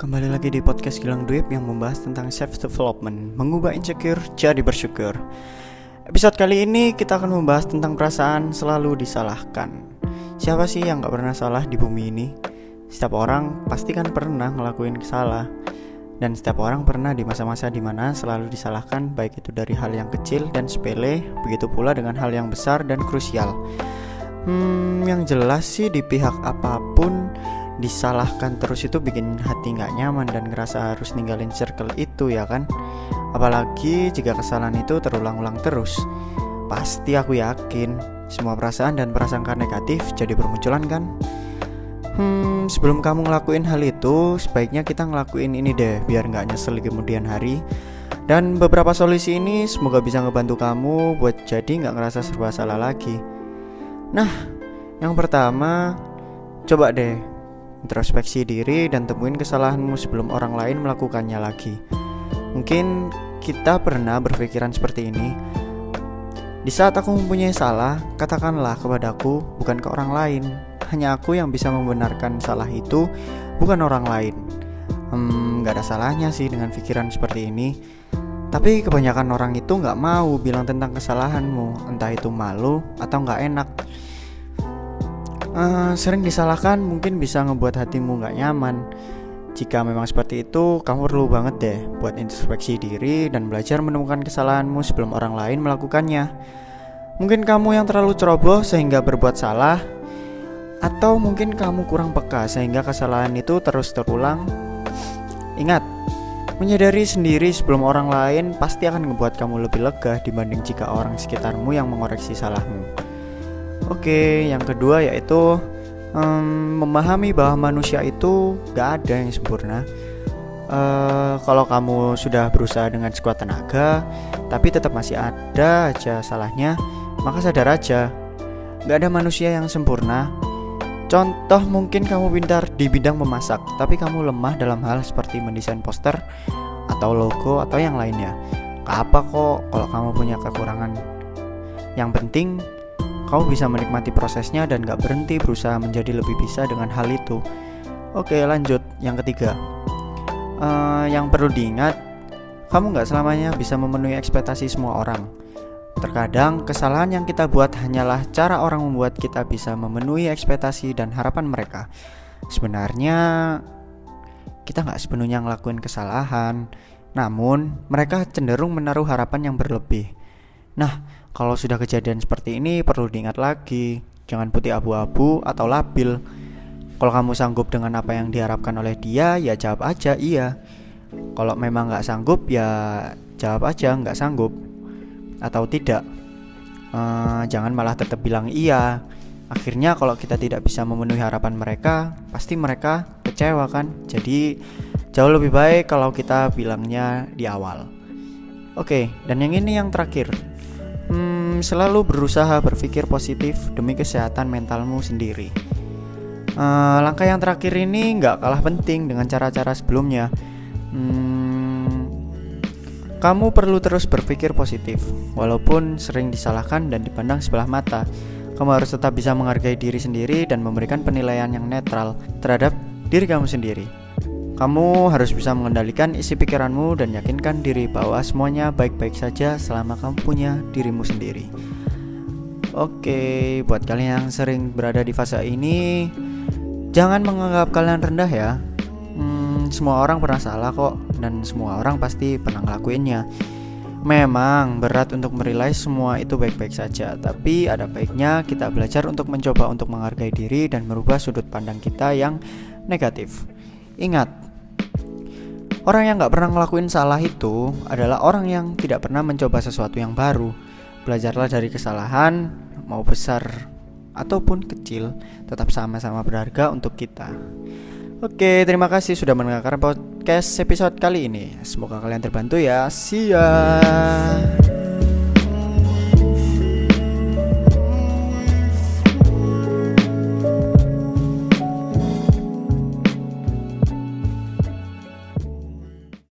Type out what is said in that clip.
kembali lagi di podcast Gilang Duit yang membahas tentang self development, mengubah insecure jadi bersyukur. Episode kali ini kita akan membahas tentang perasaan selalu disalahkan. Siapa sih yang gak pernah salah di bumi ini? Setiap orang pasti kan pernah ngelakuin salah. Dan setiap orang pernah di masa-masa di mana selalu disalahkan baik itu dari hal yang kecil dan sepele, begitu pula dengan hal yang besar dan krusial. Hmm, yang jelas sih di pihak apa pun disalahkan terus itu bikin hati nggak nyaman dan ngerasa harus ninggalin circle itu ya kan apalagi jika kesalahan itu terulang-ulang terus pasti aku yakin semua perasaan dan prasangka negatif jadi bermunculan kan Hmm, sebelum kamu ngelakuin hal itu, sebaiknya kita ngelakuin ini deh, biar nggak nyesel di kemudian hari. Dan beberapa solusi ini semoga bisa ngebantu kamu buat jadi nggak ngerasa serba salah lagi. Nah, yang pertama, coba deh introspeksi diri dan temuin kesalahanmu sebelum orang lain melakukannya lagi. Mungkin kita pernah berpikiran seperti ini. Di saat aku mempunyai salah, katakanlah kepadaku, bukan ke orang lain. Hanya aku yang bisa membenarkan salah itu, bukan orang lain. Hmm, gak ada salahnya sih dengan pikiran seperti ini. Tapi kebanyakan orang itu nggak mau bilang tentang kesalahanmu, entah itu malu atau nggak enak. Uh, sering disalahkan mungkin bisa ngebuat hatimu nggak nyaman. Jika memang seperti itu, kamu perlu banget deh buat introspeksi diri dan belajar menemukan kesalahanmu sebelum orang lain melakukannya. Mungkin kamu yang terlalu ceroboh sehingga berbuat salah, atau mungkin kamu kurang peka sehingga kesalahan itu terus terulang. Ingat, menyadari sendiri sebelum orang lain pasti akan membuat kamu lebih lega dibanding jika orang sekitarmu yang mengoreksi salahmu. Oke, yang kedua yaitu um, memahami bahwa manusia itu gak ada yang sempurna. Uh, kalau kamu sudah berusaha dengan sekuat tenaga, tapi tetap masih ada aja salahnya, maka sadar aja, gak ada manusia yang sempurna. Contoh mungkin kamu pintar di bidang memasak, tapi kamu lemah dalam hal seperti mendesain poster atau logo atau yang lainnya. Apa kok kalau kamu punya kekurangan. Yang penting kamu bisa menikmati prosesnya dan gak berhenti berusaha menjadi lebih bisa dengan hal itu. Oke, lanjut. Yang ketiga, uh, yang perlu diingat, kamu gak selamanya bisa memenuhi ekspektasi semua orang. Terkadang kesalahan yang kita buat hanyalah cara orang membuat kita bisa memenuhi ekspektasi dan harapan mereka. Sebenarnya kita nggak sepenuhnya ngelakuin kesalahan, namun mereka cenderung menaruh harapan yang berlebih. Nah, kalau sudah kejadian seperti ini perlu diingat lagi, jangan putih abu-abu atau labil. Kalau kamu sanggup dengan apa yang diharapkan oleh dia, ya jawab aja iya. Kalau memang nggak sanggup, ya jawab aja nggak sanggup atau tidak. Uh, jangan malah tetap bilang iya. Akhirnya kalau kita tidak bisa memenuhi harapan mereka, pasti mereka kecewa kan. Jadi jauh lebih baik kalau kita bilangnya di awal. Oke, dan yang ini yang terakhir selalu berusaha berpikir positif demi kesehatan mentalmu sendiri. Uh, langkah yang terakhir ini nggak kalah penting dengan cara-cara sebelumnya. Hmm, kamu perlu terus berpikir positif, walaupun sering disalahkan dan dipandang sebelah mata. Kamu harus tetap bisa menghargai diri sendiri dan memberikan penilaian yang netral terhadap diri kamu sendiri. Kamu harus bisa mengendalikan isi pikiranmu dan yakinkan diri bahwa semuanya baik-baik saja selama kamu punya dirimu sendiri. Oke, buat kalian yang sering berada di fase ini, jangan menganggap kalian rendah ya. Hmm, semua orang pernah salah kok, dan semua orang pasti pernah ngelakuinnya. Memang berat untuk merilai semua itu baik-baik saja, tapi ada baiknya kita belajar untuk mencoba untuk menghargai diri dan merubah sudut pandang kita yang negatif. Ingat, Orang yang gak pernah ngelakuin salah itu adalah orang yang tidak pernah mencoba sesuatu yang baru. Belajarlah dari kesalahan, mau besar ataupun kecil, tetap sama-sama berharga untuk kita. Oke, terima kasih sudah mendengarkan podcast episode kali ini. Semoga kalian terbantu ya. See ya.